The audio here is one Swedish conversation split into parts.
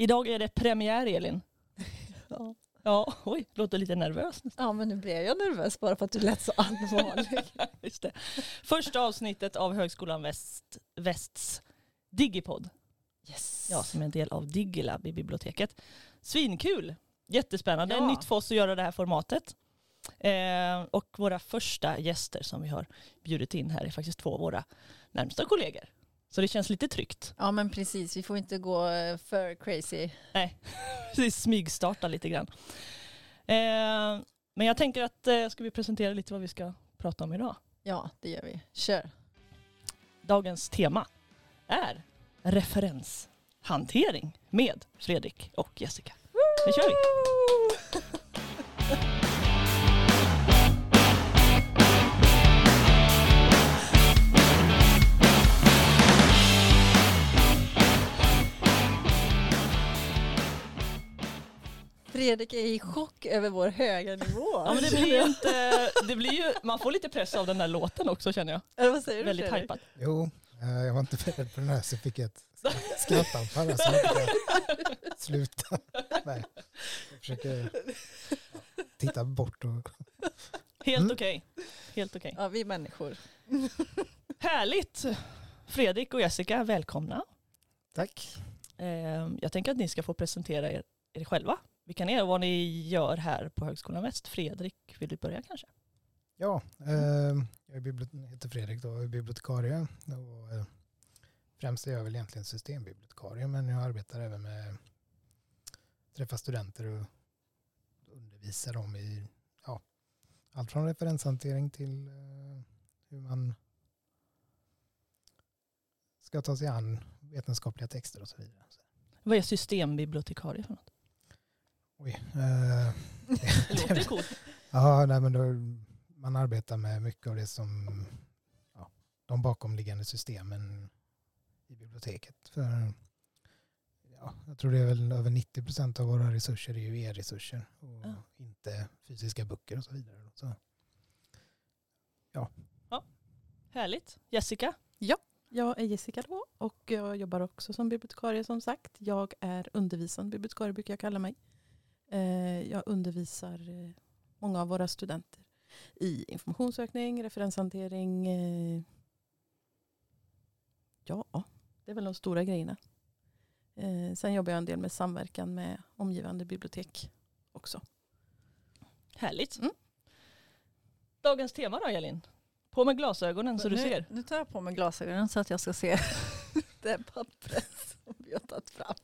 Idag är det premiär Elin. Ja. Ja, oj, låter lite nervös. ja, men nu blev jag nervös bara för att du lät så allvarlig. Just det. Första avsnittet av Högskolan Väst, Västs Digipod. Yes. Ja, som är en del av Digilab i biblioteket. Svinkul! Jättespännande. Ja. Nytt för oss att göra det här formatet. Eh, och våra första gäster som vi har bjudit in här är faktiskt två av våra närmsta kollegor. Så det känns lite tryggt. Ja, men precis. Vi får inte gå eh, för crazy. Vi smygstarta lite grann. Eh, men jag tänker att eh, ska vi presentera lite vad vi ska prata om idag. Ja, det gör vi. Kör. Dagens tema är referenshantering med Fredrik och Jessica. Nu kör vi! Fredrik är i chock över vår höga nivå. Ja, men det blir ju inte, det blir ju, man får lite press av den där låten också känner jag. Eller vad säger du Väldigt Fredrik? hypad. Jo, eh, jag var inte beredd på den här så fick jag ett skrattanfall så sluta. Nej, jag försöker titta bort och Helt Mm. okej. Helt okej. Ja, vi är människor. Härligt! Fredrik och Jessica, välkomna. tack. Eh, jag tänker att ni ska få presentera er, er själva. Vilka ni är och vad ni gör här på Högskolan Väst. Fredrik, vill du börja kanske? Ja, eh, jag heter Fredrik och är bibliotekarie. Och, eh, främst är jag väl egentligen systembibliotekarie men jag arbetar även med träffa studenter och undervisa dem i ja, allt från referenshantering till eh, hur man ska ta sig an vetenskapliga texter och så vidare. Vad är systembibliotekarie för något? Oj. Eh, Det låter coolt. Ja, nej, men då, man arbetar med mycket av det som ja, de bakomliggande systemen i biblioteket. För, ja, jag tror det är väl över 90 procent av våra resurser är ju e-resurser och Ja. inte fysiska böcker och så vidare. Så, Härligt. Jessica? Jag är Jessica då och jag jobbar också som bibliotekarie som sagt. Jag är undervisande bibliotekarie brukar jag kalla mig. Eh, Jag undervisar eh, många av våra studenter i informationssökning, referenshantering. eh, Ja, det är väl de stora grejerna. Sen jobbar jag en del med samverkan med omgivande bibliotek också. Härligt. Mm. Dagens tema då Elin? På med glasögonen så du nu, ser. Nu tar jag på mig glasögonen så att jag ska se det pappret som vi har tagit fram.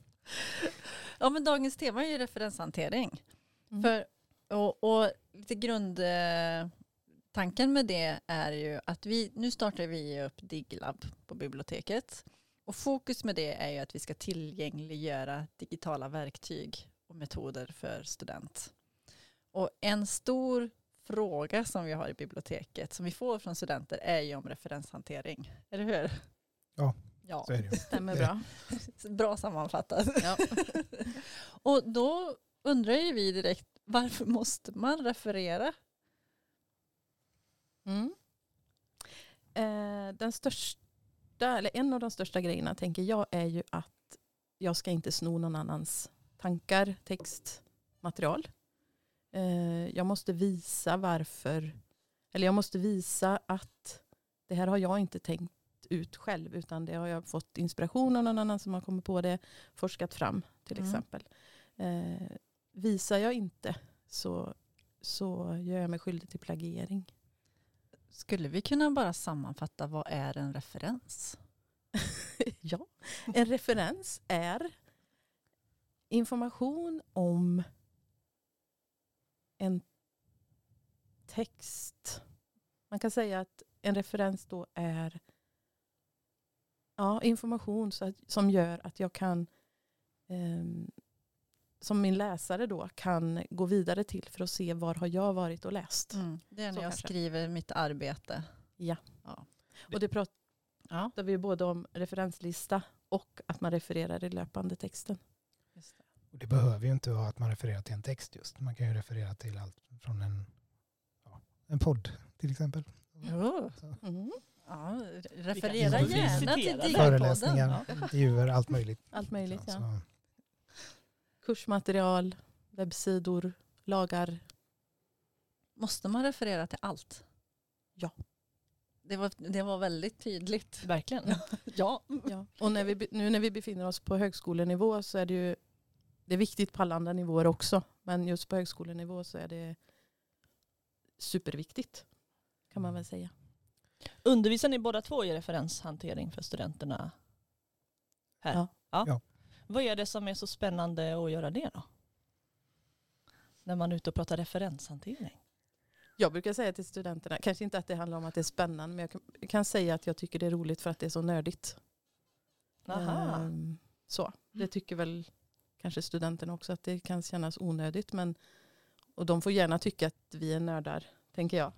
Ja, men dagens tema är ju referenshantering. Mm. För, och, och lite grundtanken med det är ju att vi, nu startar vi upp Diglab på biblioteket. Och fokus med det är ju att vi ska tillgängliggöra digitala verktyg och metoder för student. Och en stor fråga som vi har i biblioteket som vi får från studenter är ju om referenshantering. Eller hur? Ja, ja. så är det. Stämmer bra. Bra sammanfattat. Ja. Och då undrar ju vi direkt varför måste man referera? Mm. Eh, den största, eller en av de största grejerna tänker jag är ju att jag ska inte sno någon annans tankar, text, material. Eh, jag måste visa varför, eller jag måste visa att det här har jag inte tänkt ut själv utan det har jag fått inspiration av någon annan som har kommit på det, forskat fram till Mm. exempel. Eh, visar jag inte så, så gör jag mig skyldig till plagiering. Skulle vi kunna bara sammanfatta vad är en referens? ja, en referens är information om en text. Man kan säga att en referens då är ja, information så att, som gör att jag kan ehm, som min läsare då kan gå vidare till för att se var har jag varit och läst. Mm. Det är när Så jag kanske. skriver mitt arbete. Och det pratar Ja, vi både om referenslista och att man refererar i löpande texten. just det. Och det behöver ju inte vara att man refererar till en text just. Man kan ju referera till allt från en, ja, en podd till exempel. Oh. Så, Mm. Ja, referera Vi gärna till citera. Digipodden. föreläsningar, intervjuer, allt möjligt. Allt möjligt Så, ja. kursmaterial, webbsidor, lagar. Måste man referera till allt? Ja. Det var, det var väldigt tydligt. Verkligen. Ja. Ja. Och när vi, nu när vi befinner oss på högskolenivå så är det ju det är viktigt på alla andra nivåer också. Men just på högskolenivå så är det superviktigt kan man väl säga. Undervisar ni båda två i referenshantering för studenterna här? Ja. Ja. Vad är det som är så spännande att göra det då? När man är ute och pratar referenshantering. Jag brukar säga till studenterna, kanske inte att det handlar om att det är spännande, men jag kan, jag kan säga att jag tycker det är roligt för att det är så nördigt. Aha. Ehm, så. Det tycker väl kanske studenterna också att det kan kännas onödigt. Men, och de får gärna tycka att vi är nördar, tänker jag.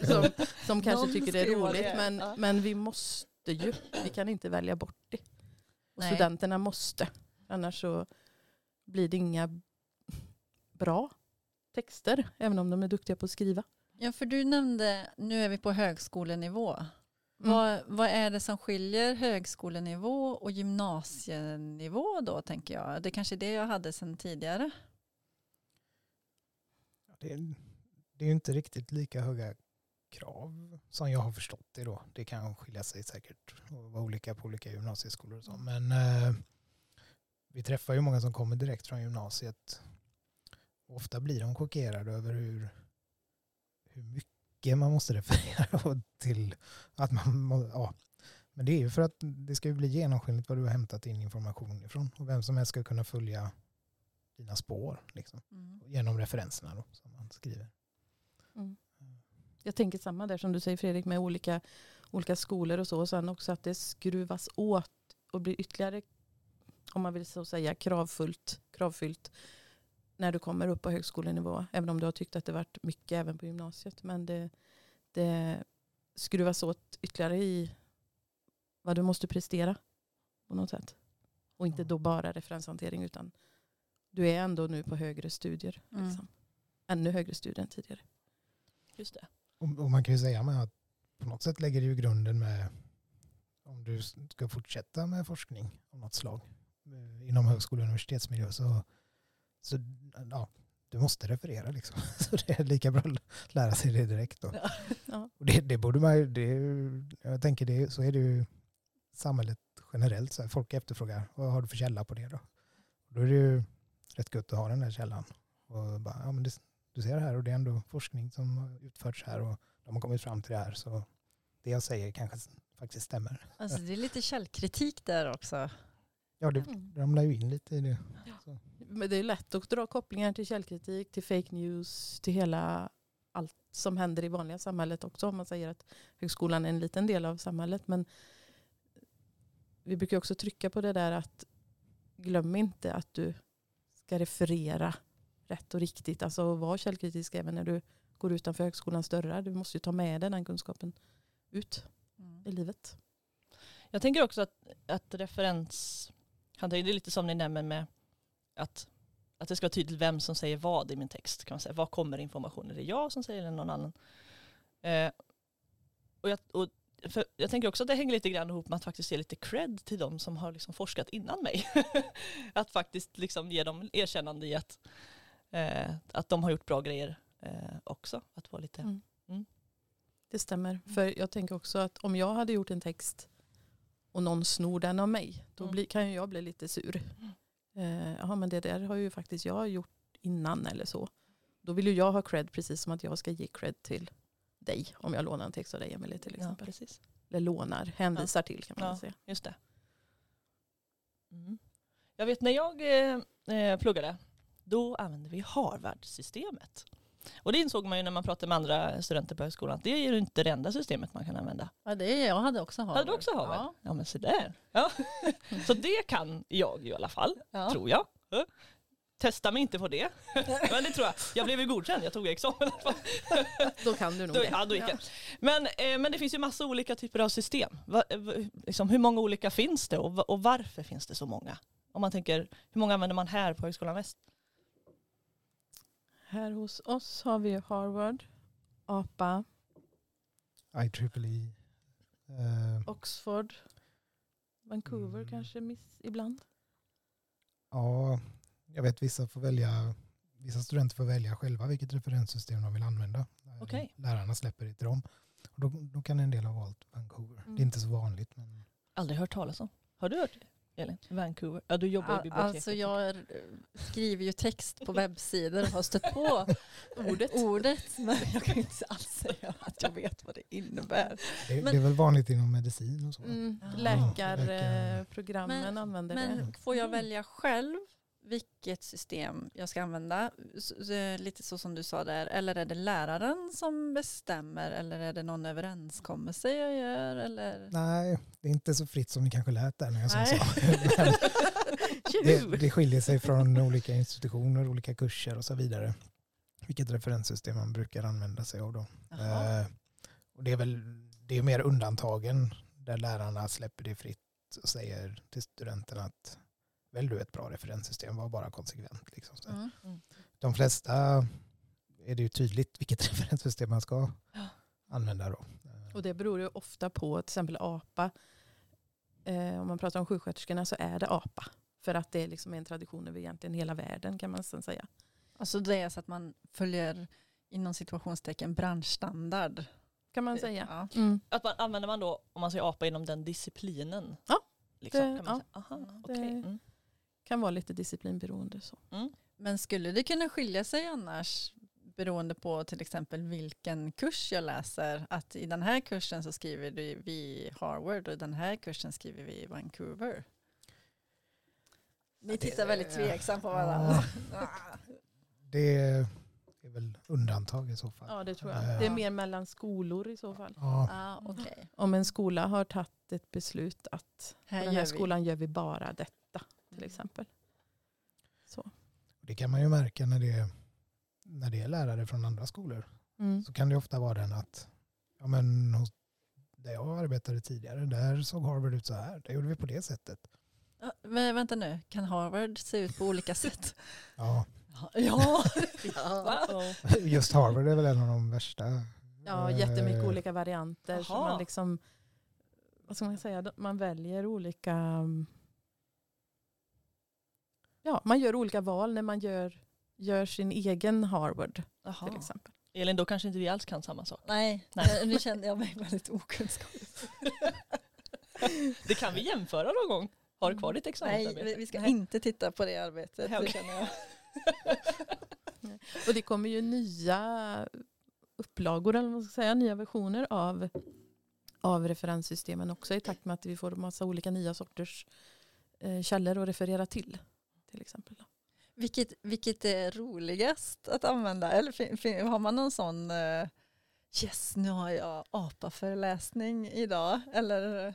Som, som kanske tycker det är roligt. det. Men, Ja. men vi måste ju. Vi kan inte välja bort det. Och Nej. studenterna måste. Annars så blir det inga bra texter. Även om de är duktiga på att skriva. Ja, för du nämnde, nu är vi på högskolenivå. Mm. Vad, vad är det som skiljer högskolenivå och gymnasienivå då, tänker jag? Det är kanske är det jag hade sedan tidigare. Det, är- det är ju inte riktigt lika höga krav som jag har förstått det då. Det kan skilja sig säkert och vara olika på olika gymnasieskolor och så. Men eh, vi träffar ju många som kommer direkt från gymnasiet. Ofta blir de chockerade över hur, hur mycket man måste referera till att man ja. Men det är ju för att det ska ju bli genomskinligt vad du har hämtat in information ifrån och vem som helst ska kunna följa dina spår liksom, genom referenserna då, som man skriver. Mm. Jag tänker samma där som du säger Fredrik med olika, olika skolor och så. Och sen också att det skruvas åt och blir ytterligare, om man vill så säga, kravfullt, kravfyllt när du kommer upp på högskolenivå. Även om du har tyckt att det varit mycket även på gymnasiet. Men det, det skruvas åt ytterligare i vad du måste prestera på något sätt. Och inte då bara referenshantering utan du är ändå nu på högre studier. Mm. Liksom. Ännu högre studier än tidigare. Just det. Och, och man kan ju säga med att på något sätt lägger det ju grunden med om du ska fortsätta med forskning av något slag eh, inom högskole och universitetsmiljö så, så ja, du måste referera liksom. Så det är lika bra att lära sig det direkt då. Ja. Och det, det borde man ju, det, jag tänker det, så är det ju samhället generellt. Så här, folk efterfrågar, vad har du för källa på det då? Då är det ju rätt gött att ha den där källan. Och bara, ja, men det, du ser här och det är ändå forskning som har utförts här och de har kommit fram till det här. Så det jag säger kanske faktiskt stämmer. Alltså, det är lite källkritik där också. Ja, det Mm. ramlar ju in lite i det. Men det är lätt att dra kopplingar till källkritik, till fake news, till hela allt som händer i vanliga samhället också. Om man säger att högskolan är en liten del av samhället. Men vi brukar också trycka på det där att glöm inte att du ska referera rätt och riktigt. Alltså vara källkritisk även när du går utanför högskolans dörrar. Du måste ju ta med dig den kunskapen ut i livet. Jag tänker också att, att referenshantering, det är lite som ni nämner med att, att det ska vara tydligt vem som säger vad i min text. Kan man säga. Var kommer informationen? Är det jag som säger det eller någon annan? Eh, och jag, och för jag tänker också att det hänger lite grann ihop med att faktiskt ge lite cred till de som har liksom forskat innan mig. att faktiskt liksom ge dem erkännande i att, eh, att de har gjort bra grejer eh, också. Att vara lite... Mm. Mm. Det stämmer. För jag tänker också att om jag hade gjort en text och någon snor den av mig, då Mm. blir, kan ju jag bli lite sur. Eh, Jaha, men det där har ju faktiskt jag gjort innan eller så. Då vill ju jag ha cred precis som att jag ska ge cred till dig om jag lånar en text av dig Emelie till Ja, exempel. precis. Eller lånar, hänvisar till kan man Ja. säga. Just det. Mm. Jag vet när jag eh, eh, pluggade, då använde vi Harvard-systemet. Och det insåg man ju när man pratade med andra studenter på högskolan, att det är ju inte det enda systemet man kan använda. Ja, det är, jag hade också Harvard. Hade du också Harvard? Ja. Ja, men så där. Ja. så det kan jag ju i alla fall, Ja. tror jag. Ja. Testa mig inte på det. men det tror jag. Jag blev ju godkänd, jag tog examen. Då kan du nog Då, det. ja, då gick jag. Men, eh, men det finns ju massa olika typer av system. Va, va, liksom, hur många olika finns det och varför finns det så många? Om man tänker, hur många använder man här på Högskolan Väst? Här hos oss har vi Harvard, APA, IEEE. Eh, Oxford, Vancouver Mm. kanske miss ibland. ja, jag vet vissa får välja, vissa studenter får välja själva vilket referenssystem de vill använda. Okej. Lärarna släpper det till dem. Och då, då kan en del ha valt Vancouver. Mm. Det är inte så vanligt. Men Aldrig hört talas om. Har du hört det, Elin? Vancouver? Ja, du jobbar i biblioteket. Alltså jag är- skriver ju text på webbsidor och har stött på Ordet. ordet. Men jag kan inte alls säga att jag vet vad det innebär. det, Men- det är väl vanligt inom medicin och så. Mm, Ja. Läkarprogrammen Men- använder Men det. får jag Mm. välja själv vilket system jag ska använda? Lite så som du sa där. Eller är det läraren som bestämmer? Eller är det någon överenskommelse jag gör? Eller? Nej, det är inte så fritt som ni kanske lät där när jag sa. Det, det skiljer sig från olika institutioner, olika kurser och så vidare. Vilket referenssystem man brukar använda sig av då. Eh, och det är väl det är mer undantagen där lärarna släpper det fritt och säger till studenterna att välj du ett bra referenssystem, var bara konsekvent. Liksom. Så Mm. De flesta är det ju tydligt vilket referenssystem man ska Ja. använda då. Eh, Och det beror ju ofta på till exempel APA. Eh, om man pratar om sjuksköterskorna så är det APA. För att det är liksom en tradition över egentligen hela världen kan man sen säga. Alltså det är så att man följer inom situationstecken branschstandard. Kan man säga. Ja. Mm. Att man, använder man då, om man säger apa, inom den disciplinen? Ja, Liksom, det- kan man ja, säga. Aha, det- okej. Mm. Kan vara lite disciplinberoende. Så. Men skulle det kunna skilja sig annars beroende på till exempel vilken kurs jag läser? Att i den här kursen så skriver vi- Harvard och i den här kursen skriver vi Vancouver. Ni tittar väldigt tveksamt på varandra. Det är väl undantag i så fall. Ja det tror Ja. jag. Det är mer mellan skolor i så fall. Ja, Ah, okej. Om en skola har tagit ett beslut att på Här den här gör vi. skolan gör vi bara detta till exempel. Så. det kan man ju märka när det, är, när det är lärare från andra skolor. Mm. Så kan det ofta vara den att ja, men hos, där jag arbetade tidigare, där såg Harvard ut så här. Det gjorde vi på det sättet. Ja, men vänta nu, kan Harvard se ut på olika sätt? Ja, Ja. Just Harvard är väl en av de värsta. Ja, Eh, jättemycket olika varianter. Så man liksom, vad ska man säga, man väljer olika, mm, ja man gör olika val när man gör, gör sin egen Harvard till Jaha. exempel. Elin, då kanske inte vi alls kan samma sak. Nej, Nej. nu kände jag mig väldigt okunskaplig. Det kan vi jämföra någon gång. Har du kvar ditt Nej, examensarbete? vi- vi ska Nej. inte titta på det arbetet. Nej, Det känner. Och det kommer ju nya upplagor, eller vad man ska säga, nya versioner av, av referenssystemen också i takt med att vi får en massa olika nya sorters eh, källor att referera till. Till exempel. Vilket, vilket är roligast att använda? Eller fin, fin, har man någon sån eh, yes nu har jag APA-föreläsning idag eller,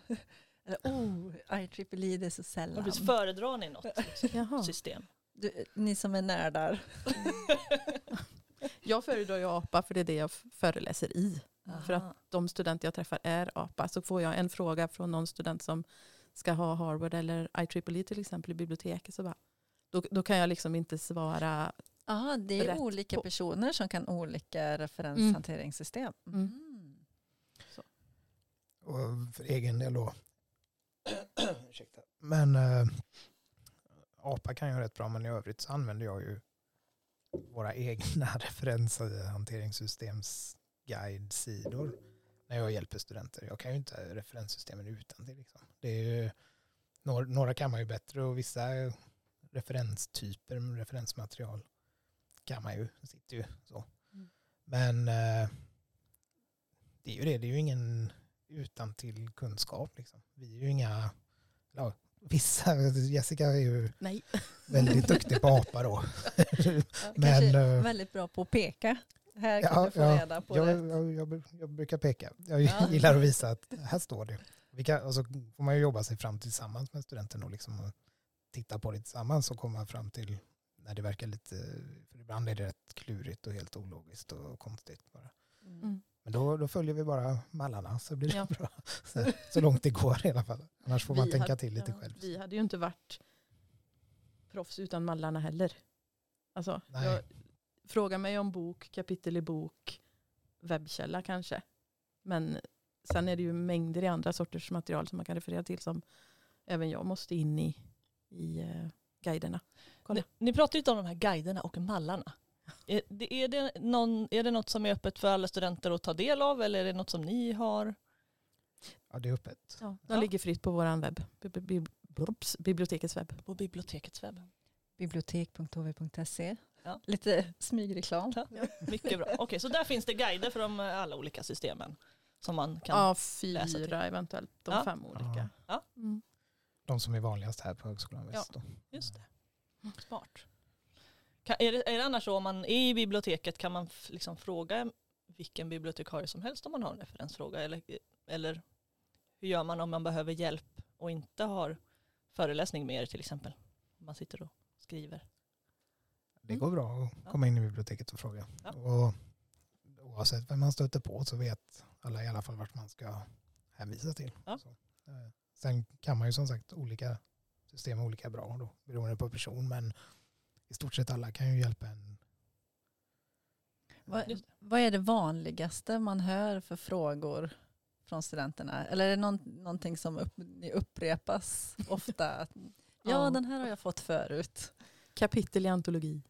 eller oh, IEEE det är så sällan. precis, föredrar ni något Jaha. system? Du, ni som är nördar. Jag föredrar ju APA för det är det jag föreläser i. För att de studenter jag träffar är APA. Så får jag en fråga från någon student som ska ha Harvard eller IEEE till exempel i biblioteket. Så bara, då, då kan jag liksom inte svara. Ja, det är Rätt olika på. personer som kan olika referenshanteringssystem. Mm. Mm. Och för egen del då. Ursäkta. Men eh, APA kan jag rätt bra, men i övrigt så använder jag ju våra egna referenshanteringssystems guidesidor när jag hjälper studenter. Jag kan ju inte referenssystemen utan till. Liksom. Det är ju, några, några kan man ju bättre och vissa referenstyper, referensmaterial kan man ju, sitter ju så. Mm. Men eh, det är ju det, det är ju ingen utan till kunskap. Liksom. Vi är ju inga, ja, vissa, Jessica är ju Nej. väldigt duktig på apa då. Men, eh, väldigt bra på att peka. Här kan Ja, du få ja, reda på jag, det. jag, jag, jag brukar peka. Jag Ja. gillar att visa att här står det. Vi kan, och så får man ju jobba sig fram tillsammans med studenten och liksom och titta på det tillsammans och komma fram till när det verkar lite, för ibland är det rätt klurigt och helt ologiskt och konstigt bara. Mm. Men då, då följer vi bara mallarna så blir det Ja. bra. Så, så långt det går i alla fall. Annars får man Vi tänka hade- till lite ja, själv. Vi hade ju inte varit proffs utan mallarna heller. Alltså, Nej. jag, fråga mig om bok, kapitel i bok, webbkälla kanske. Men sen är det ju mängder i andra sorters material som man kan referera till som även jag måste in i, i eh, guiderna. kolla. Ni, ni pratar ju inte om de här guiderna och mallarna. Är det, är, det någon, är det något som är öppet för alla studenter att ta del av eller är det något som ni har? Ja, det är öppet. Ja, de Ja. ligger fritt på vår webb. Bibliotekets webb. På bibliotekets webb. Bibliotek.hv.se. Ja. Lite smygreklam. Ja, mycket bra. Okej, så där finns det guider för de eh, alla olika systemen. Som man kan... Ja, läsa till. fyra eventuellt. De Ja. fem olika. Ja. Mm. De som är vanligast här på Högskolan Väst. då. Just det. Smart. Kan, är, det, är det annars så om man är i biblioteket kan man liksom fråga vilken bibliotekarie som helst om man har en referensfråga? Eller, eller hur gör man om man behöver hjälp och inte har föreläsning med er till exempel? Om man sitter och skriver. Det går bra att Ja. komma in i biblioteket och fråga. Ja. Och oavsett vem man stöter på så vet alla i alla fall vart man ska hänvisa till. Ja. Så, eh, sen kan man ju som sagt olika system är olika bra då, beroende på person men i stort sett alla kan ju hjälpa en. Vad, vad är det vanligaste man hör för frågor från studenterna? Eller är det någon, någonting som upp, upprepas ofta? Att, Ja. den här har jag fått förut. Kapitel i antologi.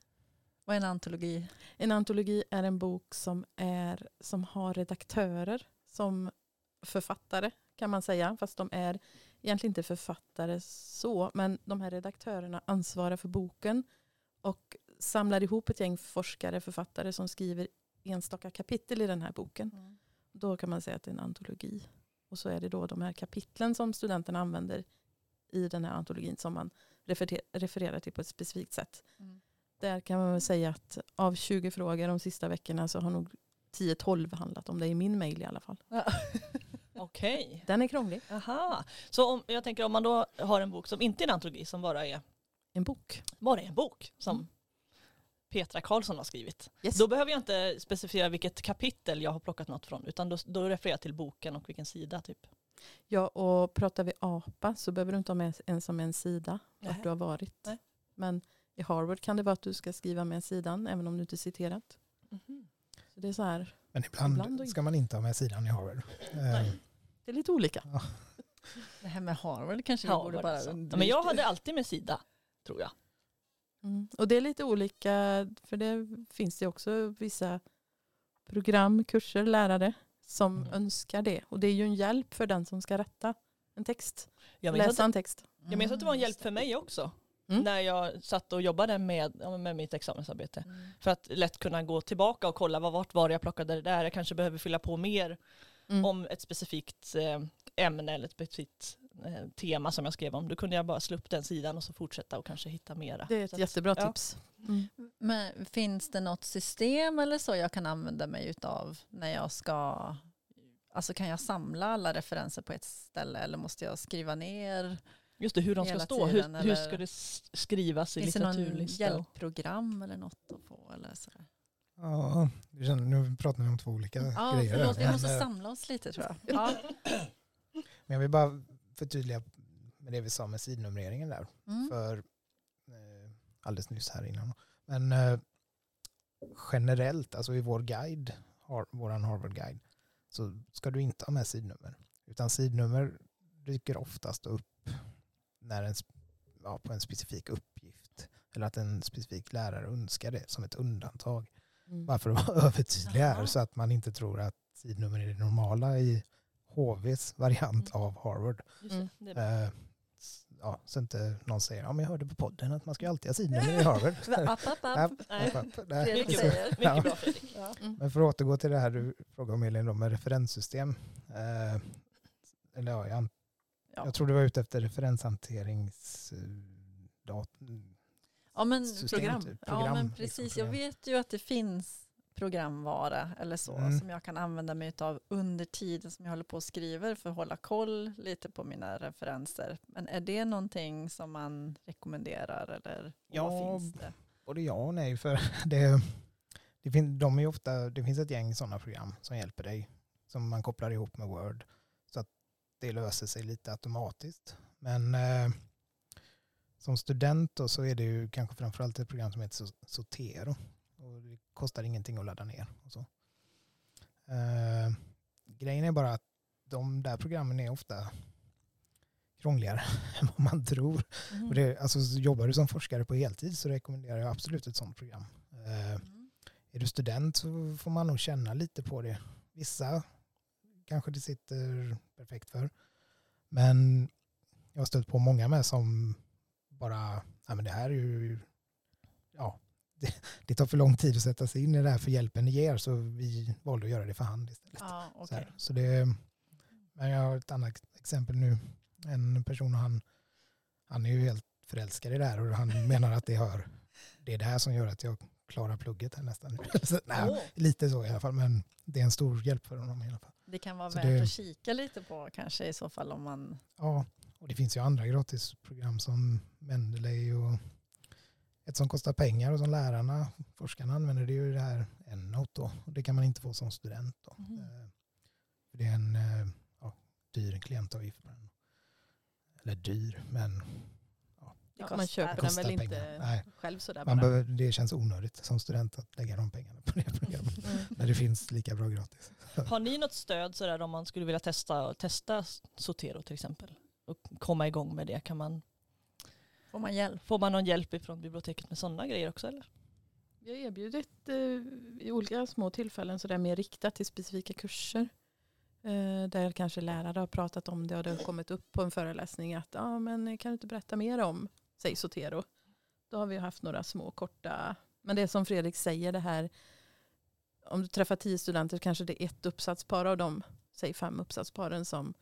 Vad är en antologi? En antologi är en bok som, är, som har redaktörer som författare kan man säga. Fast de är egentligen inte författare så. Men de här redaktörerna ansvarar för boken och samlar ihop ett gäng forskare, författare som skriver enstaka kapitel i den här boken. Då kan man säga att det är en antologi. Och så är det då de här kapitlen som studenterna använder i den här antologin som man referer- refererar till på ett specifikt sätt. Mm. Där kan man väl säga att av 20 frågor de sista veckorna så har nog 10-12 handlat om det i min mail i alla fall. Okej. Den är krånglig. Aha. Så om, jag tänker om man då har en bok som inte är en antologi som bara är, En bok. bara är en bok som Mm. Petra Karlsson har skrivit. Yes. Då behöver jag inte specificera vilket kapitel jag har plockat något från utan då, då refererar jag till boken och vilken sida typ. Ja, och pratar vi APA så behöver du inte ha med en som en sida Nej. vart du har varit. Nej. Men i Harvard kan det vara att du ska skriva med sidan även om du inte citerat. Så det är så här, Men ibland, Ibland ska man inte ha med sidan i Harvard. Nej. Det är lite olika. Det här med Harvard kanske vi Ja, borde bara det så? undvika. Ja, men jag hade alltid med sida tror jag. Mm. Och det är lite olika, för det finns det också vissa program, kurser, lärare som Mm. önskar det. Och det är ju en hjälp för den som ska rätta en text. Jag läsa att, en text. jag minns att det var en hjälp för mig också. Mm. När jag satt och jobbade med, ja, med mitt examensarbete. Mm. För att lätt kunna gå tillbaka och kolla vad, vart var det jag plockade det där. Jag kanske behöver fylla på mer Mm. om ett specifikt eh, ämne eller ett specifikt eh, tema som jag skrev om. Då kunde jag bara slå upp den sidan och så fortsätta och kanske hitta mera. Det är ett Så att- jättebra ja. tips. Mm. Men finns det något system eller så jag kan använda mig utav när jag ska Alltså kan jag samla alla referenser på ett ställe eller måste jag skriva ner? Just det, hur de ska stå. tiden, hur, hur ska det skrivas i Finns det någon och- hjälpprogram eller något att få? Eller så? Ja, nu pratar vi om två olika Ja, grejer. förlåt, vi måste eh, samla oss lite tror jag. Ja. Men jag vill bara förtydliga med det vi sa med sidnumreringen där. Mm. För eh, alldeles nyss här innan. Men eh, generellt, alltså i vår guide, har, våran Harvard-guide, så ska du inte ha med sidnummer. Utan sidnummer dyker oftast upp när en, ja, på en specifik uppgift. Eller att en specifik lärare önskar det som ett undantag. Mm. Bara för att vara övertydlig här så att man inte tror att sidnummer är det normala i HVs variant Mm. av Harvard. Mm. s- ja, så inte någon säger, ja men jag hörde på podden att man ska ju alltid ha sidnummer i Harvard. App, app, app. App, Nej. app, app. Nej. Fredrik Mycket bra, Ja. mycket bra Fredrik. Ja. Mm. Men för att återgå till det här du frågade om Elin då, med referenssystem. Eh, eller ja, jag, Ja. jag tror du var ute efter referenshanterings... dat- Ja men, program. typ. ja, Program, men liksom, precis. Jag program. vet ju att det finns programvara eller så Mm. som jag kan använda mig av under tiden som jag håller på och skriver för att hålla koll lite på mina referenser. Men är det någonting som man rekommenderar eller Ja, vad finns det? Både ja och nej. För det, det, fin, de är ofta, det finns ett gäng sådana program som hjälper dig. Som man kopplar ihop med Word. Så att det löser sig lite automatiskt. Men eh, som student då, så är det ju kanske framförallt ett program som heter So- Zotero. Och det kostar ingenting att ladda ner. Och så. Eh, grejen är bara att de där programmen är ofta krångligare än vad man tror. Mhm. Och det, alltså, jobbar du som forskare på heltid så rekommenderar jag absolut ett sådant program. Eh, Mm. är du student så får man nog känna lite på det. Vissa kanske det sitter perfekt för. Men jag har stött på många med som bara, ja men det här är ju, ja, det, det tar för lång tid att sätta sig in i det här för hjälpen det ger så vi valde att göra det för hand istället. Ja, Så, okej. här. så det, men jag har ett annat exempel nu. En person han, han är ju helt förälskad i det här och han menar att det hör, det är det här som gör att jag klarar plugget här nästan. Så, nej, Åh, Lite så i alla fall, men det är en stor hjälp för honom i alla fall. det kan vara Så värt det- att kika lite på kanske i så fall om man... Ja, och det finns ju andra gratisprogram som Mendeley och ett som kostar pengar och som lärarna, forskarna använder det är ju det här EndNote då. Och det kan man inte få som student då. För Det är en eh, ja, dyr klientavgift på den. Eller dyr, men Det Ja, man köper den väl pengar. inte Nej, själv sådär man bara. behöver, det känns onödigt som student att lägga de pengarna på det programmet. Mm. När det finns lika bra gratis. Har ni något stöd sådär om man skulle vilja testa, testa Sotero till exempel? Och komma igång med det. Kan man, Får man hjälp? får man någon hjälp från biblioteket med sådana grejer också eller? Vi har erbjudit eh, i olika små tillfällen sådär mer riktat till specifika kurser. Eh, där kanske lärare har pratat om det och det har kommit upp på en föreläsning att ah, men kan du inte berätta mer om, säg Sotero. Då har vi haft några små korta, men det är som Fredrik säger det här, om du träffar tio studenter kanske det är ett uppsatspar av dem, säg fem uppsatsparen som,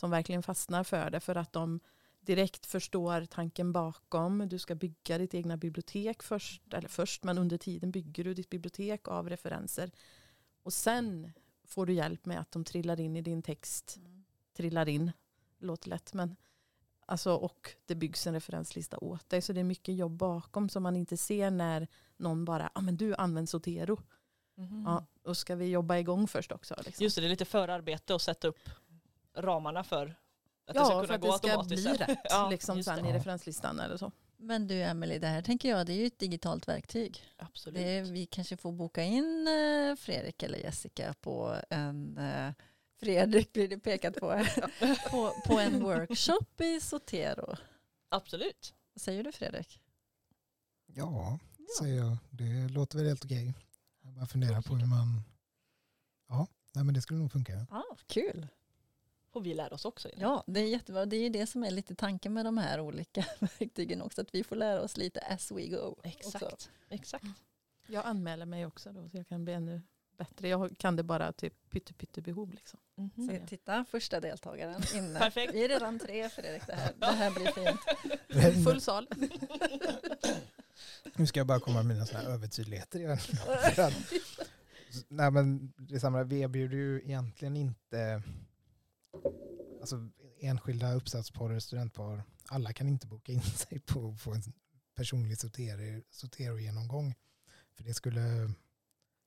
som verkligen fastnar för det för att de direkt förstår tanken bakom. Du ska bygga ditt egna bibliotek först, eller först, men under tiden bygger du ditt bibliotek av referenser. Och sen får du hjälp med att de trillar in i din text. Trillar in, låter lätt, men alltså, och det byggs en referenslista åt dig. Så det är mycket jobb bakom som man inte ser när någon bara, ah, men du använder Sotero. Ja, och ska vi jobba igång först också? Liksom. Just det, det är lite förarbete att sätta upp ramarna för att det ja, ska för kunna att gå det ska automatiskt. bli rätt Ja, liksom, sen det. i referenslistan eller så. Men du Emelie, det här tänker jag det är ju ett digitalt verktyg. Absolut. Det är, vi kanske får boka in eh, Fredrik eller Jessica på en eh, Fredrik blir det pekat på, på, på en workshop i Sotero. Absolut. Vad säger du Fredrik? Ja, säger jag. Det låter väl helt okej. Jag bara funderar på hur man... Ja, nej, men det skulle nog funka. Ja, kul. Får vi lära oss också. Elin. Ja, det är jättebra. Det är ju det som är lite tanken med de här olika verktygen också, att vi får lära oss lite as we go. också. Exakt. Exakt. Jag anmäler mig också då så jag kan bli ännu bättre. Jag kan det bara till pytte pytte behov liksom. Mhm. Så titta, första deltagaren inne. Perfekt. Vi är redan tre Fredrik, det här, det här blir fint. Full sal. Nu ska jag bara komma med mina såna här övertydligheter igen. Nej men det är samma, vi erbjuder ju egentligen inte alltså, enskilda eller studentpar. Alla kan inte boka in sig på, på en personlig sortero-genomgång. För det skulle,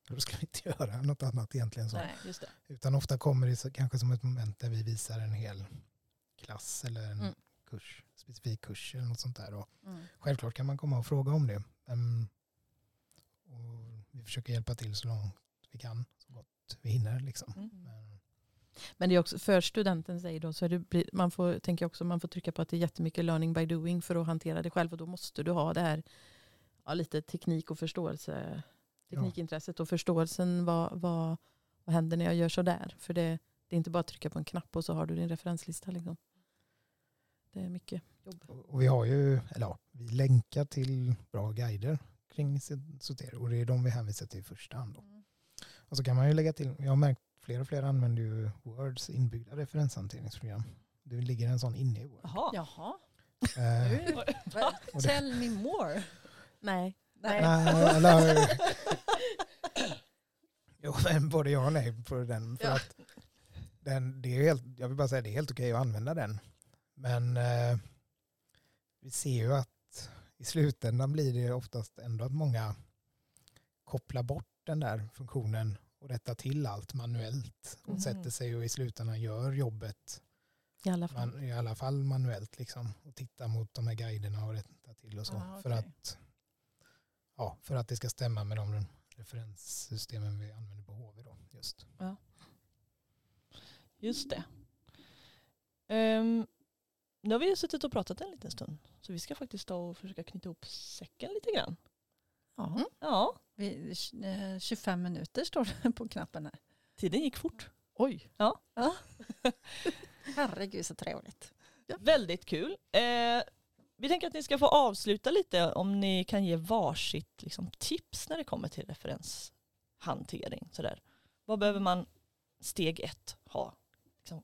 då ska vi inte göra något annat egentligen. Så. Nej. Utan ofta kommer det kanske som ett moment där vi visar en hel klass eller en Mm. kurs, specifik kurs eller något sånt där. Och Mm. självklart kan man komma och fråga om det. Ehm, och vi försöker hjälpa till så långt vi kan, så gott vi hinner. Liksom. Mm. Men, det är också för studenten säger då så det, man får, tänker också, man får trycka på att det är jättemycket learning by doing för att hantera det själv och då måste du ha det här ja, lite teknik och förståelse, teknikintresset och förståelsen vad, vad, vad händer när jag gör så där. För det, det är inte bara att trycka på en knapp och så har du din referenslista. Liksom. Det är mycket jobb. och vi har ju, eller ja, vi länkar till bra guider kring Sotero och det är de vi hänvisar till i första hand. Då. Och så kan man ju lägga till, jag har märkt fler och fler använder ju Words inbyggda referenshanteringsprogram. Det ligger en sån inne i Word. Jaha. Jaha, Eh, tell me more. Nej, Nej. Nej, eller... Jo, men både jag och nej på den. För Ja. att den, det är helt, jag vill bara säga det är helt okej att använda den. Men eh, vi ser ju att i slutändan blir det oftast ändå att många kopplar bort den där funktionen och rättar till allt manuellt och Mhm. sätter sig och i slutändan gör jobbet i alla fall. man, i alla fall manuellt liksom och tittar mot de här guiderna och rättar till och så. Ah, för, okej. att, ja, för att det ska stämma med de referenssystemen vi använder på HV då just. Just det. Ehm, nu har vi suttit och pratat en liten stund. Så vi ska faktiskt ta och försöka knyta ihop säcken lite grann. Ja, Mm. Ja, vi, eh, 25 minuter står det på knappen här. tiden gick fort. Oj. Herregud så trevligt. Väldigt kul. Eh, vi tänker att ni ska få avsluta lite om ni kan ge varsitt liksom, tips när det kommer till referenshantering. Sådär. Vad behöver man steg ett ha liksom,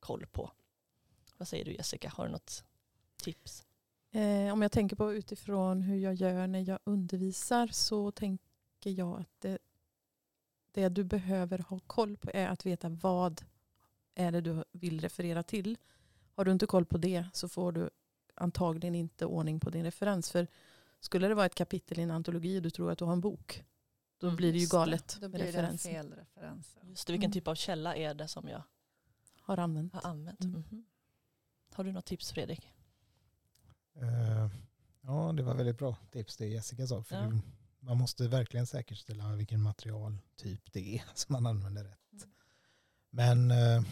koll på? Vad säger du Jessica, har du något tips? Eh, om jag tänker på utifrån hur jag gör när jag undervisar så tänker jag att det, det du behöver ha koll på är att veta vad är det du vill referera till. Har du inte koll på det så får du antagligen inte ordning på din referens. För skulle det vara ett kapitel i en antologi och du tror att du har en bok, då Mm, blir det ju Just det, galet Då med blir det referensen. fel referens. Just det, vilken Mm. typ av källa är det som jag Har använt. har använt? Mm. Mhm. Har du något tips Fredrik? Eh, ja, det var väldigt bra tips det Jessica sa. För Ja. Man måste verkligen säkerställa vilken materialtyp det är som man använder rätt. Mm. Men eh,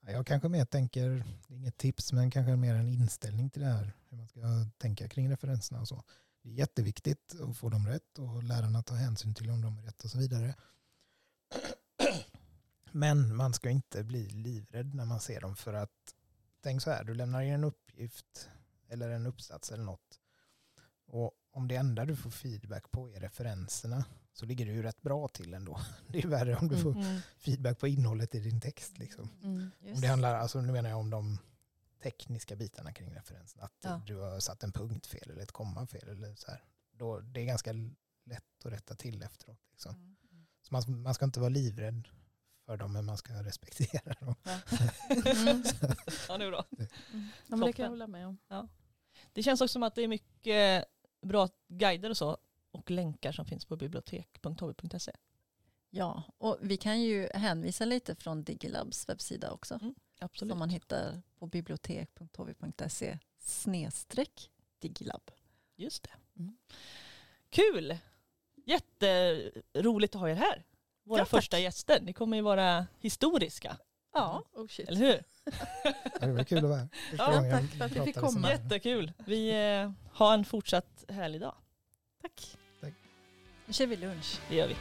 ja, jag kanske mer tänker, det är inget tips, men kanske mer en inställning till det här. Hur man ska tänka kring referenserna och så. Det är jätteviktigt att få dem rätt och lärarna tar hänsyn till om de är rätt och så vidare. Men man ska inte bli livrädd när man ser dem för att tänk så här, du lämnar in en uppgift eller en uppsats eller något. Och om det enda du får feedback på är referenserna så ligger du ju rätt bra till ändå. Det är värre om du får Mm. feedback på innehållet i din text. Liksom. Mm. Om det handlar, alltså nu menar jag om de tekniska bitarna kring referensen. Att Ja. du har satt en punkt fel eller ett komma fel. Eller så här. Då, det är ganska lätt att rätta till efteråt. Liksom. Mm. Så man, man ska inte vara livrädd för dem, men man ska respektera dem. Ja. Mm. ja, det är bra. Ja, men det kan Toppen. jag hålla med om. Det känns också som att det är mycket bra guider och så och länkar som finns på bibliotek.hv.se. Ja, och vi kan ju hänvisa lite från Digilabs webbsida också. Absolut. Som man hittar på bibliotek.hv.se snedstreck digilab. Just det. Mm. Kul! Jätteroligt att ha er här. Våra Ja, tack. första gäster. Ni kommer ju vara historiska. Ja, Oh shit. Eller hur? Ja, det var kul att vara här. Ja, tack för att vi fick komma. Jättekul. Vi eh, har en fortsatt härlig dag. Tack. nu kör vi lunch. Det gör vi.